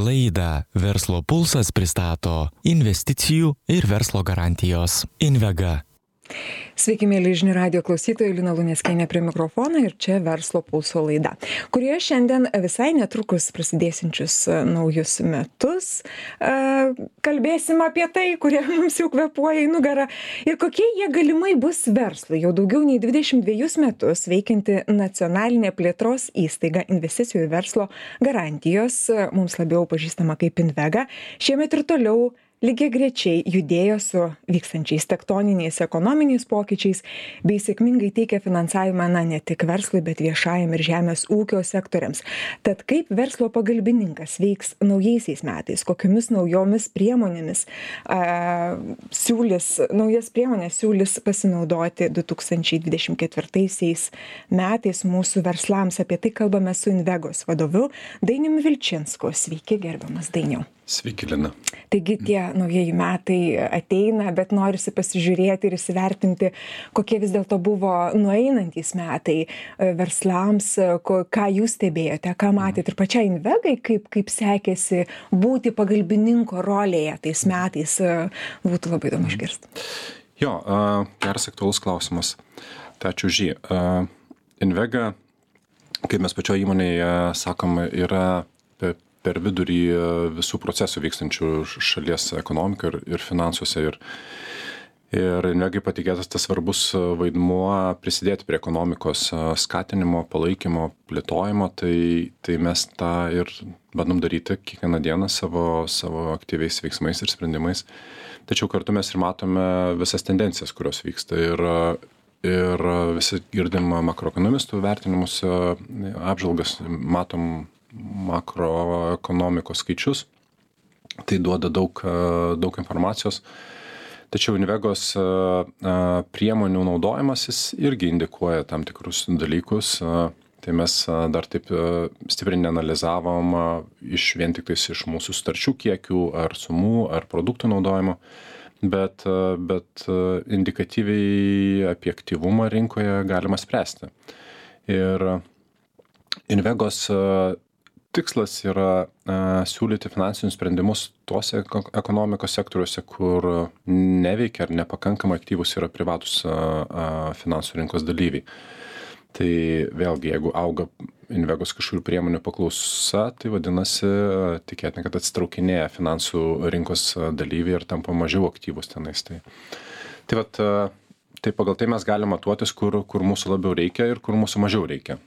Laidą Verslo pulsas pristato investicijų ir verslo garantijos Invega. Sveiki, mėly žinių radio klausytojai, Lina Luneskienė prie mikrofono ir čia verslo pulso laida, kurioje šiandien visai netrukus prasidėsinčius e, naujus metus e, kalbėsim apie tai, kurie mums jau kvepuoja į nugarą ir kokie jie galimai bus verslui. Jau daugiau nei 22 metus veikianti nacionalinė plėtros įstaiga investicijų ir verslo garantijos, e, mums labiau pažįstama kaip Invega, šiemet ir toliau lygiagrečiai judėjo su vykstančiais tektoniniais ekonominiais pokyčiais bei sėkmingai teikė finansavimą na ne tik verslui bet viešajam ir žemės ūkio sektoriams. Tad kaip verslo pagalbininkas veiks naujaisiais metais? Kokiomis naujomis priemonėmis a, siūlys naujas priemones siūlys pasinaudoti du tūkstančiai dvidešim ketvirtaisiais metais mūsų verslams? Apie tai kalbame su invegos vadovu dainiumi vilčinsku. Sveiki gerbiamas dainiau Sveiki, Lina. Taigi tie naujieji metai ateina, bet norisi pasižiūrėti ir įsivertinti, kokie vis dėlto buvo nueinantys metai e, verslams, ką jūs stebėjote, ką matėte ir pačiai Invegai, kaip, kaip sekėsi būti pagalbininko rolėje tais metais, e, būtų labai įdomu išgirsti. Jo, geras aktualus klausimas. Tai ačiū žy. Invega, kaip mes pačioje įmonėje sakom, yra per vidurį visų procesų vykstančių šalies ekonomikoj ir, ir finansuose. Ir, ir negi patikėtas tas svarbus vaidmuo prisidėti prie ekonomikos skatinimo, palaikymo, plėtojimo, tai, tai mes tą ir bandom daryti kiekvieną dieną savo, savo aktyviais veiksmais ir sprendimais. Tačiau kartu mes ir matome visas tendencijas, kurios vyksta. Ir, ir visi girdim makroekonomistų vertinimus, apžvalgas, matom makroekonomikos skaičius. Tai duoda daug, daug informacijos. Tačiau Invegos priemonių naudojimasis irgi indikuoja tam tikrus dalykus. Tai mes dar taip stipriai neanalizavom iš vien tik tais iš mūsų starčių kiekių ar sumų ar produktų naudojimo, bet, bet indikatyviai apie aktyvumą rinkoje galima spręsti. Ir Invegos tikslas yra a, siūlyti finansinius sprendimus tuose ekonomikos sektoriuose, kur neveikia ar nepakankamai aktyvus yra privatus a, a, finansų rinkos dalyviai. Tai vėlgi, jeigu auga invegos kažkokių priemonių paklausa, tai vadinasi, tikėtina, kad atsitraukinėja finansų rinkos dalyviai ir tampa mažiau aktyvus tenais. Tai, tai, vat, tai pagal tai mes galime matuotis, kur, kur mūsų labiau reikia ir kur mūsų mažiau reikia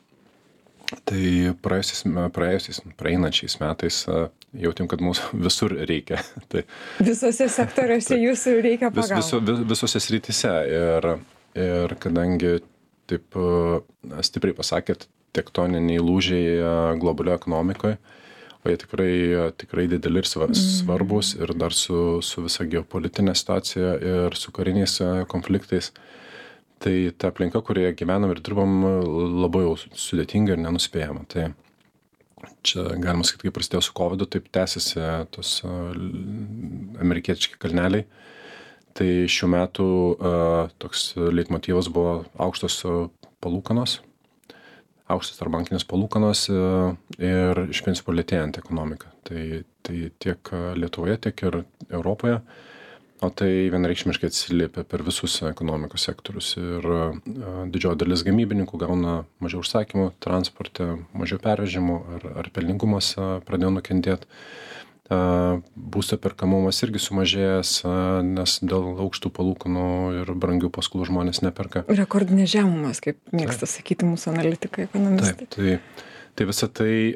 tai praėjusiais praėjusiais praeinančiais metais jautėm kad mūsų visur reikia tai Visose sektoriuose jūsų reikia pagalbos. vis, visose srityse ir, ir kadangi taip stipriai pasakėt, tektoniniai lūžiai globalioje ekonomikoje, o jie tikrai, tikrai dideli ir mm. svarbus ir dar su, su visa geopolitinė situacija ir su kariniais konfliktais. Uh, tai ta aplinka kurioje gyvenam ir dirbam labai jau sudėtinga ir nenuspėjama. Tai čia galima sakyt kai prasidėjo su kovidu taip tęsiasi tos amerikietiški kalneliai. Tai šių metų toks leitmotyvas buvo aukštos palūkanos aukštos tarpbankinės palūkanos ir iš principo lėtėjanti ekonomika. Tai tai tiek lietuvoje tiek ir europoje o tai vienareikšmiškai atsiliepia per visus ekonomikos sektorius ir didžioji dalis gamybininkų gauna mažiau užsakymų transporte mažiau pervežimų ar ar pelningumas pradėjo nukentėt. Būsto perkamumas irgi sumažėjęs nes dėl aukštų palūkanų ir brangių paskolų žmonės neperka. Rekordinės žemumas, kaip mėgsta sakyti mūsų analitikai, ekonomistai. taip tai tai visa tai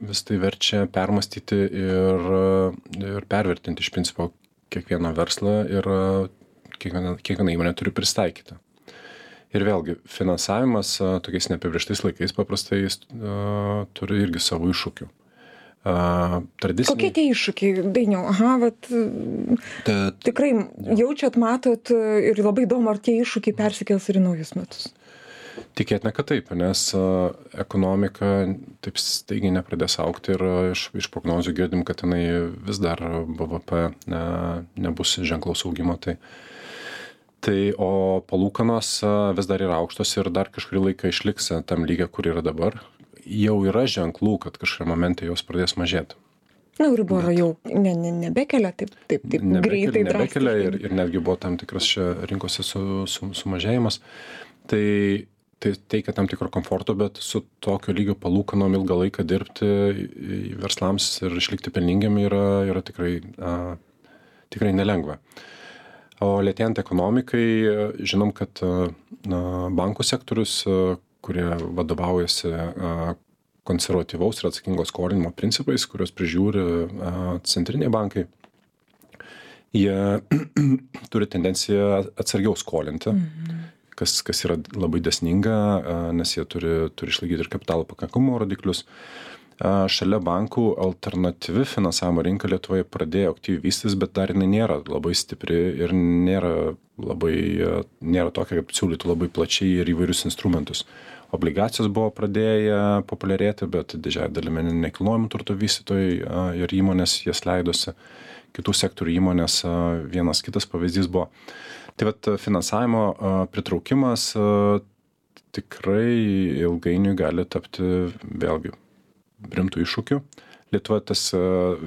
vis tai verčia permąstyti ir ir pervertinti iš principo kiekvieną verslą ir kiekviena, kiekviena įmonė turi pristaikyti. Ir vėlgi, finansavimas tokiais neapibrieštais laikais paprastai jis uh, turi irgi savo iššūkių. Uh, tradiciniai... Kokie tie iššūkiai, dainiau? Aha, vat, Ta, tikrai jaučiat, matot ir labai įdomu, ar tie iššūkiai persikels ir į naujus metus. Tikėtina, kad taip, nes ekonomika taip staigiai nepradės aukti ir iš, iš prognozių girdim, kad jinai vis dar BVP ne, nebus ženklaus augimo. Tai, tai o palūkanos vis dar yra aukštos ir dar kažkurį laiką išliks tam lygiai, kur yra dabar. Jau yra ženklų, kad kažkuriam momentui jos pradės mažėti. Na, Euriboro jau ne, ne, nebekelia taip, taip, taip Nebekelia- greitai. Nebekelia ir, ir netgi buvo tam tikras čia rinkose su, su, sumažėjimas. Tai, tai teikia tam tikro komforto, bet su tokio lygio palūkanom ilgą laiką dirbti verslams ir išlikti pelningiam yra, yra tikrai, a, tikrai nelengva. O lėtėjant ekonomikai, žinom, kad na, bankų sektorius, kurie vadovaujasi konservatyvaus ir atsakingo skolinimo principais, kuriuos prižiūri centriniai bankai, jie turi tendenciją atsargiau skolinti, kas, kas yra labai desninga, nes jie turi, turi išlaikyti ir kapitalo pakankamumo rodiklius. Šalia bankų alternatyvi finansavimo rinka Lietuvoje pradėjo aktyviai vystytis, bet dar jinai nėra labai stipri ir nėra, labai, nėra tokia, kad siūlytų labai plačiai ir įvairius instrumentus. Obligacijos buvo pradėję populiarėti, bet didžiąją dalimi nekilnojamo turto vystytojai ir įmonės jas leidosi kitų sektorių įmonės vienas kitas pavyzdys buvo. Tai vat finansavimo pritraukimas tikrai ilgainiui gali tapti vėlgi rimtų iššūkių. Lietuva tas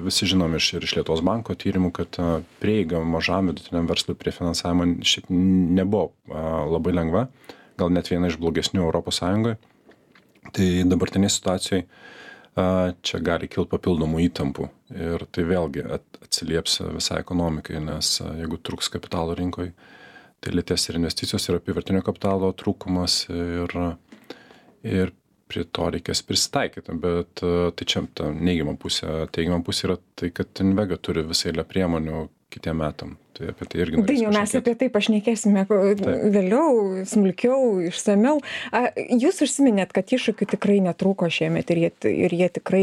visi žinom iš, ir iš Lietuvos banko tyrimų, kad prieiga mažam vidutiniam verslui prie finansavimo šiaip nebuvo labai lengva, gal net viena iš blogesnių Europos Sąjungoje. Tai dabartinėje situacijoje a, čia gali kilti papildomų įtampų ir tai vėlgi at- atsilieps visai ekonomikai, nes jeigu truks kapitalo rinkoje, tai lėtės ir investicijos ir apivartinio kapitalo trūkumas ir, ir prie to reikės prisitaikyti, bet tai čia ta neigiama pusė, teigiama pusė yra tai, kad Invega turi visą eilę priemonių kitiem metam. Tai apie tai irgi Dainiau, mes apie tai pašnekėsime ko- vėliau, smulkiau, išsameu. Jūs užsiminėt, kad iššūkių tikrai netrūko šiemet ir jie, ir jie tikrai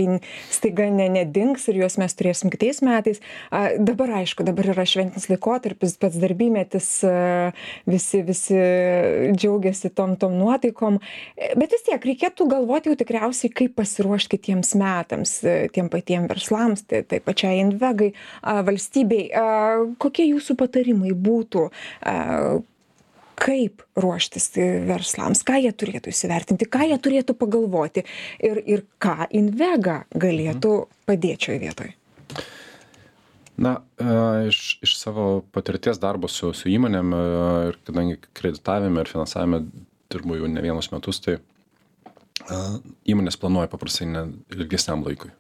staiga ne, nedings ir juos mes turėsim kitais metais. A, Dabar aišku, dabar yra šventinis laikotarpis, pats darbymetis, a, visi, visi džiaugiasi tom, tom nuotaikom. Bet vis tiek reikėtų galvoti jau tikriausiai, kaip pasiruošti kitiems metams, tiem patiem verslams, tai, tai pačiai Invegai, a, valstybei. Kokie jūsų patarimai būtų? kaip ruoštis verslams, ką jie turėtų įsivertinti, ką jie turėtų pagalvoti ir, ir ką Invega galėtų padėti šioje vietoje. Na, e, iš, iš savo patirties darbo su, su įmonėm e, ir kadangi kreditavime ir finansavime dirbu jau ne vienus metus, tai e, įmonės planuoja paprastai ne ilgesniam laikui.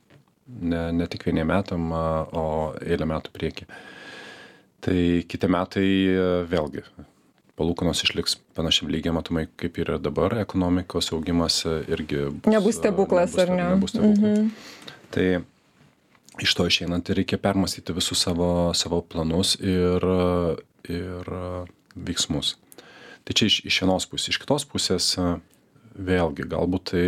Ne, ne tik vieniem metam, o eilę metų prieki. Tai kiti metai vėlgi palūkanos išliks panašiam lygiai, matomai, kaip yra dabar, ekonomikos augimas irgi bus, Nebus e, stebuklas, ar ne? Nebus stebuklas. Tai iš to išeinant reikia permastyti visus savo, savo planus ir, ir veiksmus. Tai čia iš, iš vienos pusės. Iš kitos pusės a, vėlgi galbūt tai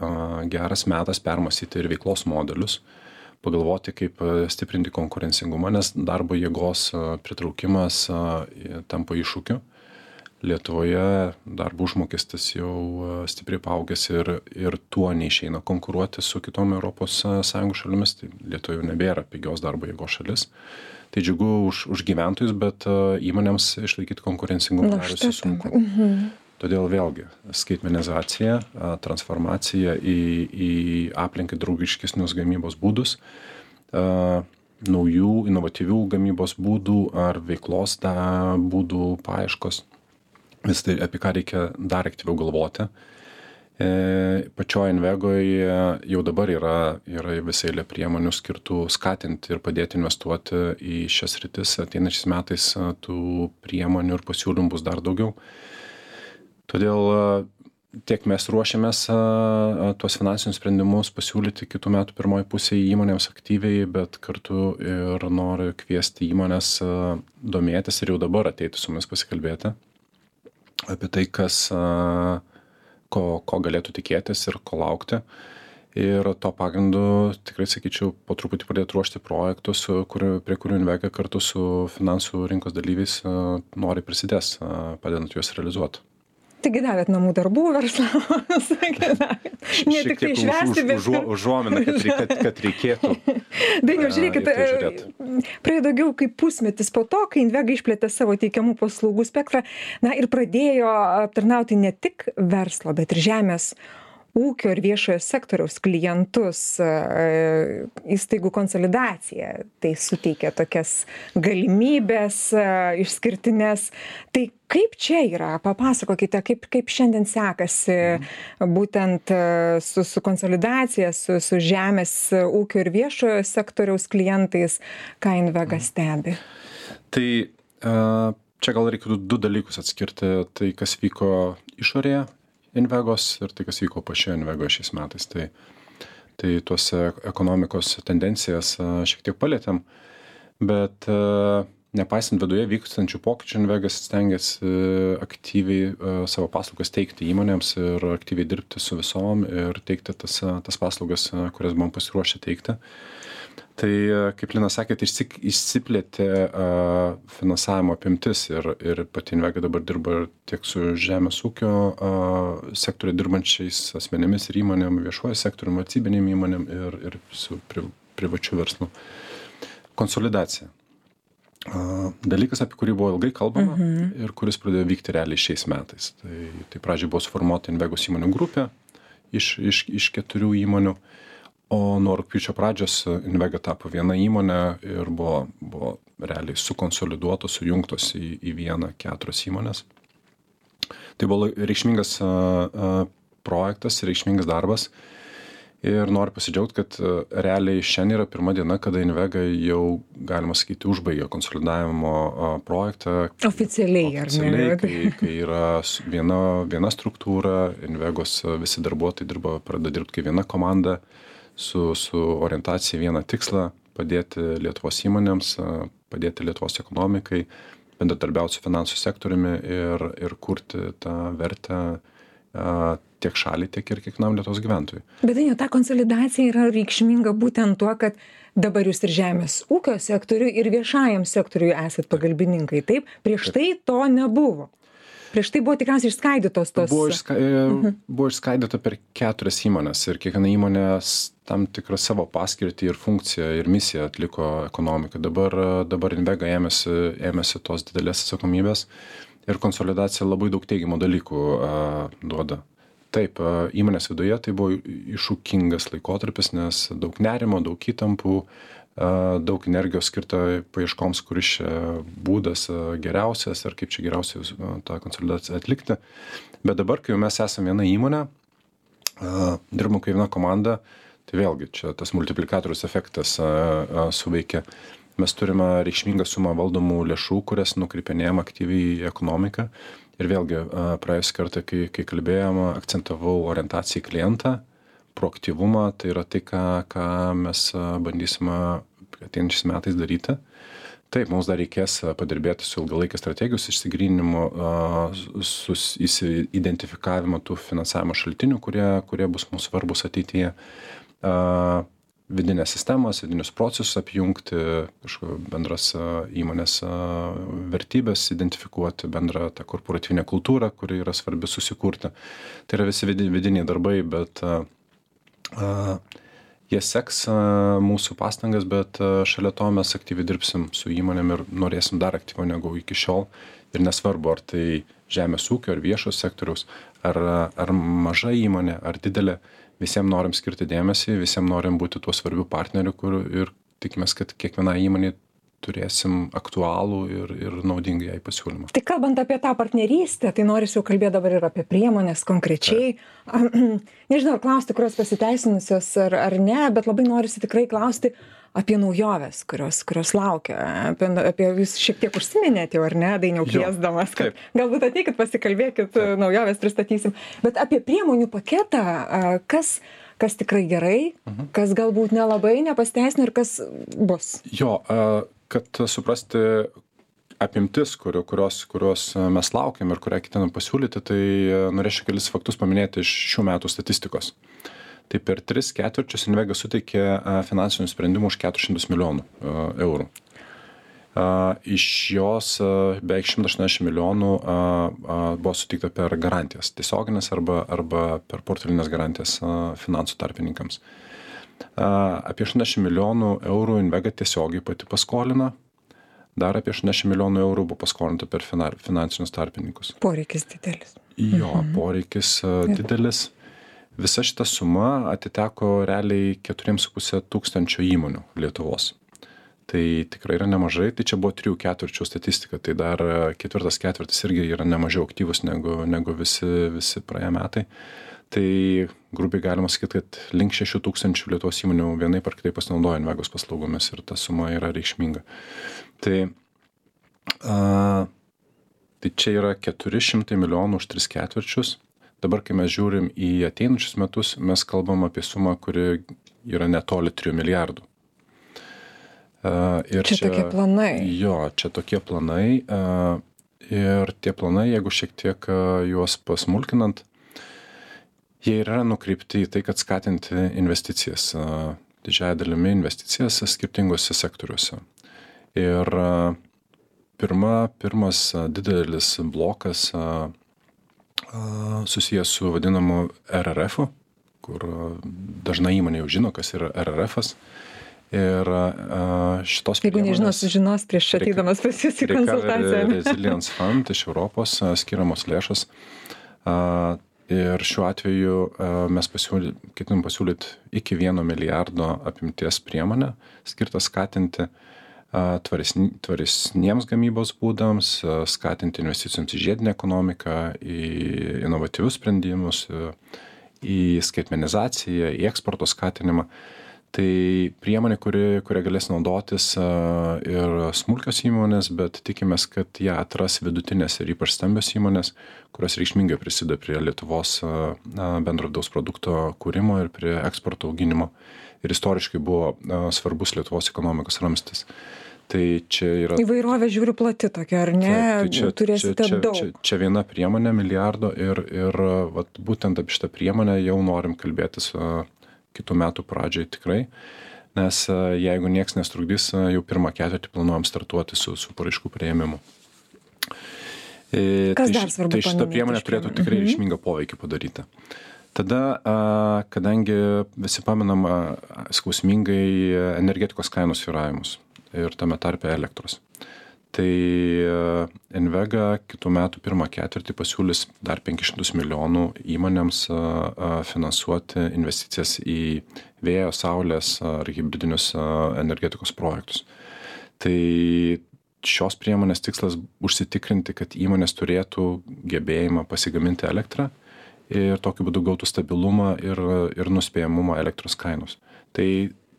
a, geras metas permastyti ir veiklos modelius, pagalvoti, kaip a, stiprinti konkurencingumą, nes darbo jėgos a, pritraukimas i- tampa iššūkiu. Lietuvoje darbo užmokestis jau stipriai paaugęs ir, ir tuo neišeina konkuruoti su kitom ES šalimis. Tai Lietuva jau nebėra pigios darbo jėgos šalis. Tai džiugu už, už gyventojus, bet įmonėms išlaikyti konkurencingumą darosi sunku. Mhm. Todėl vėlgi skaitmenizacija, transformacija į, į aplinkai draugiškesnius gamybos būdus, naujų inovatyvių gamybos būdų ar veiklos da, būdų paieškos. Vis tai apie ką reikia dar aktyviau galvoti. E, pačioje Invegoje jau dabar yra, yra visai lė priemonių skirtų skatinti ir padėti investuoti į šias rytis. Ateinačiais metais tų priemonių ir pasiūlymų bus dar daugiau. Todėl a, tiek mes ruošiamės a, a, tuos finansinius sprendimus pasiūlyti kitų metų pirmoji pusė įmonėms aktyviai, bet kartu ir noriu kviesti įmonės a, domėtis ir jau dabar ateiti su mumis pasikalbėti apie tai, kas, ko, ko galėtų tikėtis ir ko laukti. Ir to pagrindu tikrai sakyčiau, po truputį pradėti ruošti projektus, kur, prie kurių Invega kartu su finansų rinkos dalyviais nori prisidės, padedant juos realizuoti. Taigi davėt namų darbų verslams. ne tik tai tiek už- švęsti, už- bet užuo- Užuomina, kad, kad, kad reikėtų. Dainiau, žiūrėkit, tai e, praėjo daugiau kaip pusmetis po to, kai Invega išplėtė savo teikiamų paslaugų spektrą, na ir pradėjo aptarnauti ne tik verslą, bet ir žemės ūkio ir viešojo sektoriaus klientus įstaigų konsolidacija tai suteikia tokias galimybes išskirtines. Tai kaip čia yra? Papasakokite kaip kaip šiandien sekasi būtent su su konsolidacija su su žemės ūkio ir viešojo sektoriaus klientais ką invega stebi? Tai čia gal reikėtų du dalykus atskirti. Tai kas vyko išorėje invegos ir tai kas vyko pačioje invegoje šiais metais tai tai tuos ekonomikos tendencijas šiek tiek palietėm. Bet nepaisant viduje vykstančių pokyčių invegas stengiasi aktyviai savo paslaugas teikti įmonėms ir aktyviai dirbti su visom ir teikti tas tas paslaugas kurias buvom pasiruošę teikti tai kaip lina sakėt išsik išsiplėtė finansavimo apimtis ir ir pati invega dabar dirba tiek su žemės ūkio sektoriuje dirbančiais asmenimis ir įmonėm viešuoju sektorium valstybinėm įmonėm ir ir su pri privačiu verslu. Konsolidacija. Dalykas apie kurį buvo ilgai kalbama Mhm. ir kuris pradėjo vykti realiai šiais metais. Tai tai pradžioj buvo suformuota invegos įmonių grupė iš iš iš keturių įmonių o nuo rugpjūčio pradžios invega tapo viena įmone ir buvo buvo realiai sukonsoliduotos sujungtos į į vieną keturios įmonės. Tai buvo reikšmingas projektas reikšmingas darbas. Ir noriu pasidžiaugt kad realiai šiandien yra pirma diena kada invega jau galima sakyti užbaigė konsolidavimo projektą. Oficialiai ar oficialiai ne kai kai yra viena viena struktūra invegos visi darbuotojai dirba pradeda dirbt kaip viena komanda su su orientacija į vieną tikslą padėti lietuvos įmonėms padėti lietuvos ekonomikai bendradarbiaut su finansų sektoriumi ir ir kurti tą vertę a tiek šaliai tiek ir kiekvienam lietuvos gyventojui. Bet dainiau ta konsolidacija yra reikšminga būtent tuo kad dabar jūs ir žemės ūkio sektoriui ir viešajam sektoriui esat pagalbininkai. Taip prieš tai to nebuvo prieš tai buvo tikriausiai išskaidytos tos buvo išska buvo išskaidyta per keturias įmones ir kiekviena įmonė s tam tikrą savo paskirtį ir funkciją ir misiją atliko ekonomikoj dabar dabar invega ėmėsi ėmėsi tos didelės atsakomybės ir konsolidacija labai daug teigiamų dalykų a duoda. Taip įmonės viduje tai buvo iššūkingas laikotarpis nes daug nerimo daug įtampų daug energijos skirta paieškoms kuris čia būdas geriausias ir kaip čia geriausiai tą konsolidaciją atlikti. Bet dabar kai mes esam viena įmonė dirbam kaip viena komanda tai vėlgi čia tas multiplikatorius efektas suveikia. Mes turime reikšmingą sumą valdomų lėšų kurias nukreipinėjam aktyviai į ekonomiką. Ir vėlgi a praėjusį kartą kai kai kalbėjom akcentavau orientaciją į klientą proaktyvumą tai yra tai ką ką mes bandysim ateinančiais metais daryti. Taip mums dar reikės padirbėti su ilgalaikės strategijos išsigryninimu identifikavimu tų finansavimo šaltinių kurie kurie bus mums svarbūs ateityje. A vidines sistemas vidinius procesus apjungti bendras įmonės vertybes identifikuoti bendrą tą korporatyvinę kultūrą kuri yra svarbi susikurti. Tai yra visi vidi vidiniai darbai bet a jie seks mūsų pastangas bet šalia to mes aktyviai dirbsim su įmonėm ir norėsim dar aktyviau negu iki šiol. Ir nesvarbu ar tai žemės ūkio ar viešo sektoriaus ar ar maža įmonė ar didelė visiem norim skirti dėmesį visiem norim būti tuo svarbiu partneriu kur ir tikimės kad kiekvienai įmonei turėsim aktualų ir ir naudingą jai pasiūlymą. Tai kalbant apie tą partnerystę tai norisi jau kalbėt dabar ir apie priemones konkrečiai. Nežinau ar klausti kurios pasiteisinusios ar ar ne bet labai norisi tikrai klausti apie naujoves kurios kurios laukia. Apie apie jūs šiek tiek užsiminėt jau ar ne dainiau kviesdamas kad galbūt ateikit pasikalbėkit naujoves pristatysim. Bet apie priemonių paketą kas kas tikrai gerai kas galbūt nelabai nepasiteisino ir kas bus? Jo kad suprasti apimtis kurių kurios kurios mes laukiam ir kurią ketinam pasiūlyti tai norėčiau kelis faktus paminėti iš šių metų statistikos. Tai per tris ketvirčius invega suteikė finansinių sprendimų už keturis šimtus milijonų eurų. Iš jos beveik šimtas aštuoniasdešim milijonų buvo suteikta per garantijas tiesiogines arba arba per portfelines garantijas finansų tarpininkams apie aštuoniasdešim milijonų eurų invega tiesiogiai pati paskolina dar apie aštuoniasdešim milijonų eurų buvo paskolinta per finansinius tarpininkus. Poreikis didelis. Jo poreikis didelis. Visa šita suma atiteko realiai 4,5 tūkstančio įmonių Lietuvos. Tai tikrai yra nemažai, tai čia buvo trijų ketvirčių statistika, tai dar ketvirtas ketvirtis irgi yra nemažiau aktyvus negu, negu visi, visi praėję metai. Tai grubiai galima sakyti, kad link 6 tūkstančių Lietuvos įmonių vienai par kitaip pasinaudoja Invegos paslaugomis ir ta suma yra reikšminga. Tai, a, tai čia yra 400 milijonų už 3 ketvirčius. Dabar kai mes žiūrim į ateinančius metus mes kalbam apie sumą kuri yra netoli trijų milijardų. Ir čia tokie planai. Jo čia tokie planai ir tie planai jeigu šiek tiek juos pasmulkinant jie yra nukreipti į tai kad skatinti investicijas didžiąja dalimi investicijas skirtinguose sektoriuose ir pirma pirmas didelis blokas susijęs su vadinamu RRF, kur dažnai įmonė jau žino, kas yra RRF. Ir šitos Jeigu nežino, sužinos prieš ateidamas pas jūs į konsultaciją. Resilience Fund iš Europos skiriamos lėšas. Ir šiuo atveju mes pasiūly, ketinam pasiūlyti iki vieno milijardo apimties priemonę, skirtą skatinti uh, tvaresni tvaresniems gamybos būdams skatinti investicijoms į žiedinę ekonomiką į inovatyvius sprendimus į skaitmenizaciją į eksporto skatinimą tai priemonė kuri kuria galės naudotis ir smulkios įmonės bet tikimės kad ją atras vidutinės ir ypač stambios įmonės kurios reikšmingai prisideda prie lietuvos na bendro vidaus produkto kūrimo ir prie eksporto auginimo. Ir istoriškai buvo svarbus lietuvos ekonomikos ramstis. Tai čia yra įvairovė žiūriu plati tokia ar ne? Taip, tai čia, turėsite čia, čia, daug. čia, čia viena priemonė milijardo ir, ir vat, būtent apie šitą priemonę jau norim kalbėtis kitų metų pradžioj tikrai, nes jeigu nieks nestrukdys, jau pirmą ketvirtį planuojam startuoti su, su paraiškų prieimimu. E, Kas tai, dar svarbu? Tai šita priemonė turėtų tikrai mhm. reikšmingą poveikį padaryti. Tada, kadangi visi paminam skausmingai energetikos kainos sviravimus ir tame tarpe elektros tai e, invega kitų metų pirmą ketvirtį pasiūlys dar penkis šimtus milijonų įmonėms e, e, finansuoti investicijas į vėjo saulės ar hibridinius energetikos projektus. Tai šios priemonės tikslas užsitikrinti kad įmonės turėtų gebėjimą pasigaminti elektrą ir tokiu būdu gautų stabilumą ir ir nuspėjamumą elektros kainos. Tai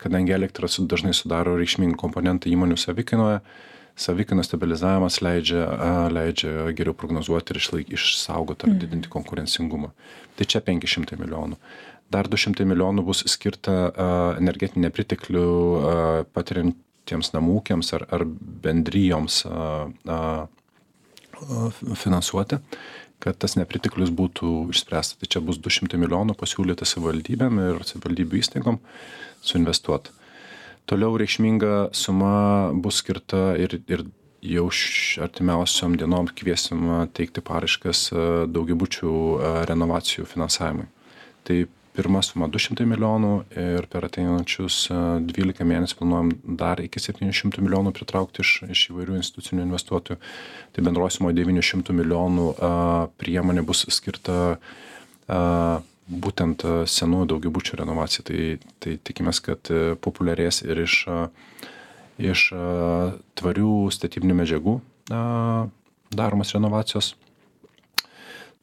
kadangi elektra su dažnai sudaro reikšmingą komponentą įmonių savikainoje savikainos stabilizavimas leidžia leidžia geriau prognozuoti ir išlaik išsaugot ar didinti konkurencingumą. Tai čia penki šimtai milijonų. Dar du šimtai milijonų bus skirta energetinį nepriteklių patiriantiems namų ūkiams ar ar bendrijoms finansuoti kad tas nepriteklius būtų išspręsta. Tai čia bus du šimtai milijonų pasiūlyta savivaldybėm ir savivaldybių įstaigom suinvestuot toliau reikšminga suma bus skirta ir ir jau artimiausiom dienom kviesim teikti paraiškas daugiabučių renovacijų finansavimui. Tai pirma suma du šimtai milijonų ir per ateinančius dvylika mėnesių planuojam dar iki septynių šimtų milijonų pritraukt iš iš įvairių institucinių investuotojų. Tai bendroj sumoj devynių šimtų milijonų priemonė bus skirta būtent senųjų daugiabučių renovacijai. Tai, tai tikimės, kad populiarės ir iš, iš tvarių statybinių medžiagų daromas renovacijos.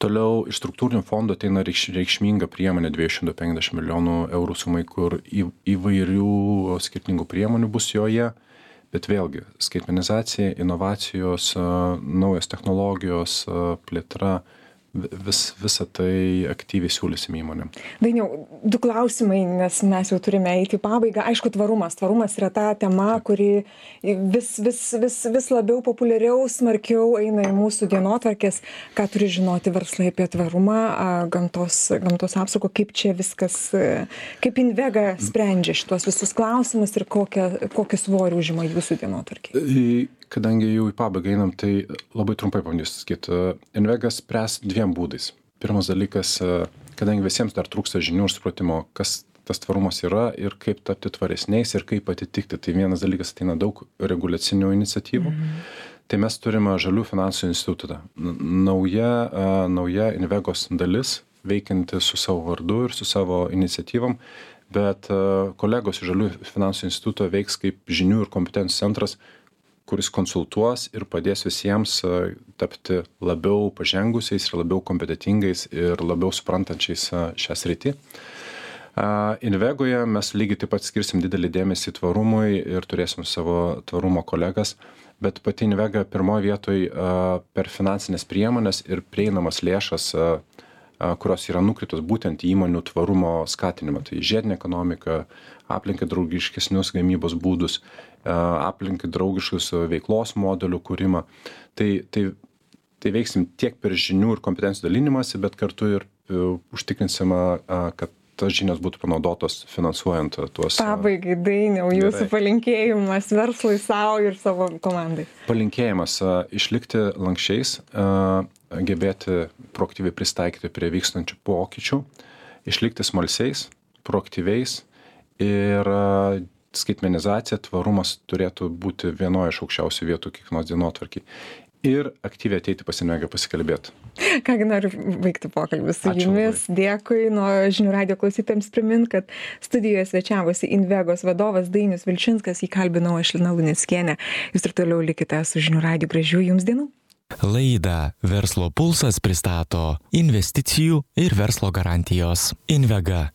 Toliau iš struktūrinių fondų ateina reikš, reikšminga priemonė 250 milijonų eurų sumai, kur į, įvairių skirtingų priemonių bus joje, bet vėlgi skaitmenizacija, inovacijos, naujos technologijos, plėtra, vis visa tai aktyviai siūlysim įmonėm. Dainiau du klausimai nes mes jau turime eiti pabaigą. Aišku tvarumas. Tvarumas yra ta tema kuri vis vis vis vis labiau populiariau smarkiau eina į mūsų dienotvarkes ką turi žinoti verslai apie tvarumą gamtos gamtos apsaugą kaip čia viskas kaip invega sprendžia šituos visus klausimus ir kokią kokį svorį užima jūsų dienotvarkėj kadangi jau į pabaigą einam tai labai trumpai pabandysiu atsakyt invega spręs dviem būdais. Pirmas dalykas kadangi visiems dar trūksta žinių ir supratimo kas tas tvarumas yra ir kaip tapti tvaresniais ir kaip atitikti. Tai vienas dalykas ateina daug reguliacinių iniciatyvų. Mhm. tai mes turime žalių finansų institutą. Nauja nauja invegos dalis veikianti su savo vardu ir su savo iniciatyvom, bet kolegos iš Žalių finansų instituto veiks kaip žinių ir kompetencijų centras, kuris konsultuos ir padės visiems tapti labiau pažengusiais ir labiau kompetitingais ir labiau suprantančiais šią sritį. Invegoje mes lygiai taip pat skirsim didelį dėmesį tvarumui ir turėsim savo tvarumo kolegas, bet pati Invega pirmoje vietoje per finansinės priemonės ir prieinamas lėšas, kurios yra nukritos būtent į įmonių tvarumo skatinimą. Tai žiedinė ekonomika, aplinkai draugiškesnius gamybos būdus, aplinkai draugiškus veiklos modelių kūrimą. Tai, tai, tai veiksim tiek per žinių ir kompetencijų dalinimąsi, bet kartu ir e, užtikrinsim, kad tos žinios būtų panaudotos finansuojant tuos. Pabaigai, dainiau, jūsų palinkėjimas verslui savo ir savo komandai. Palinkėjimas išlikti lankščiais, gebėti proaktyviai pristaikyti prie vykstančių pokyčių, išlikti smalsiais, proaktyviais ir skaitmenizacija, tvarumas turėtų būti vienoje iš aukščiausių vietų kiekvienos dienotvarkiai ir aktyviai ateiti pas Invegą pasikalbėti. Kągi noriu baigti pokalbį su Ačiū jumis. Labai. Dėkui. Nuo žinių radio klausytėms primint, kad studijoje svečiavosi Invegos vadovas Dainis Vilčinskas, jį kalbinau aš Lina Luniskienė. Jūs ir toliau likite su žinių radio gražių jums dienų. Laida Verslo pulsas pristato investicijų ir verslo garantijos Invega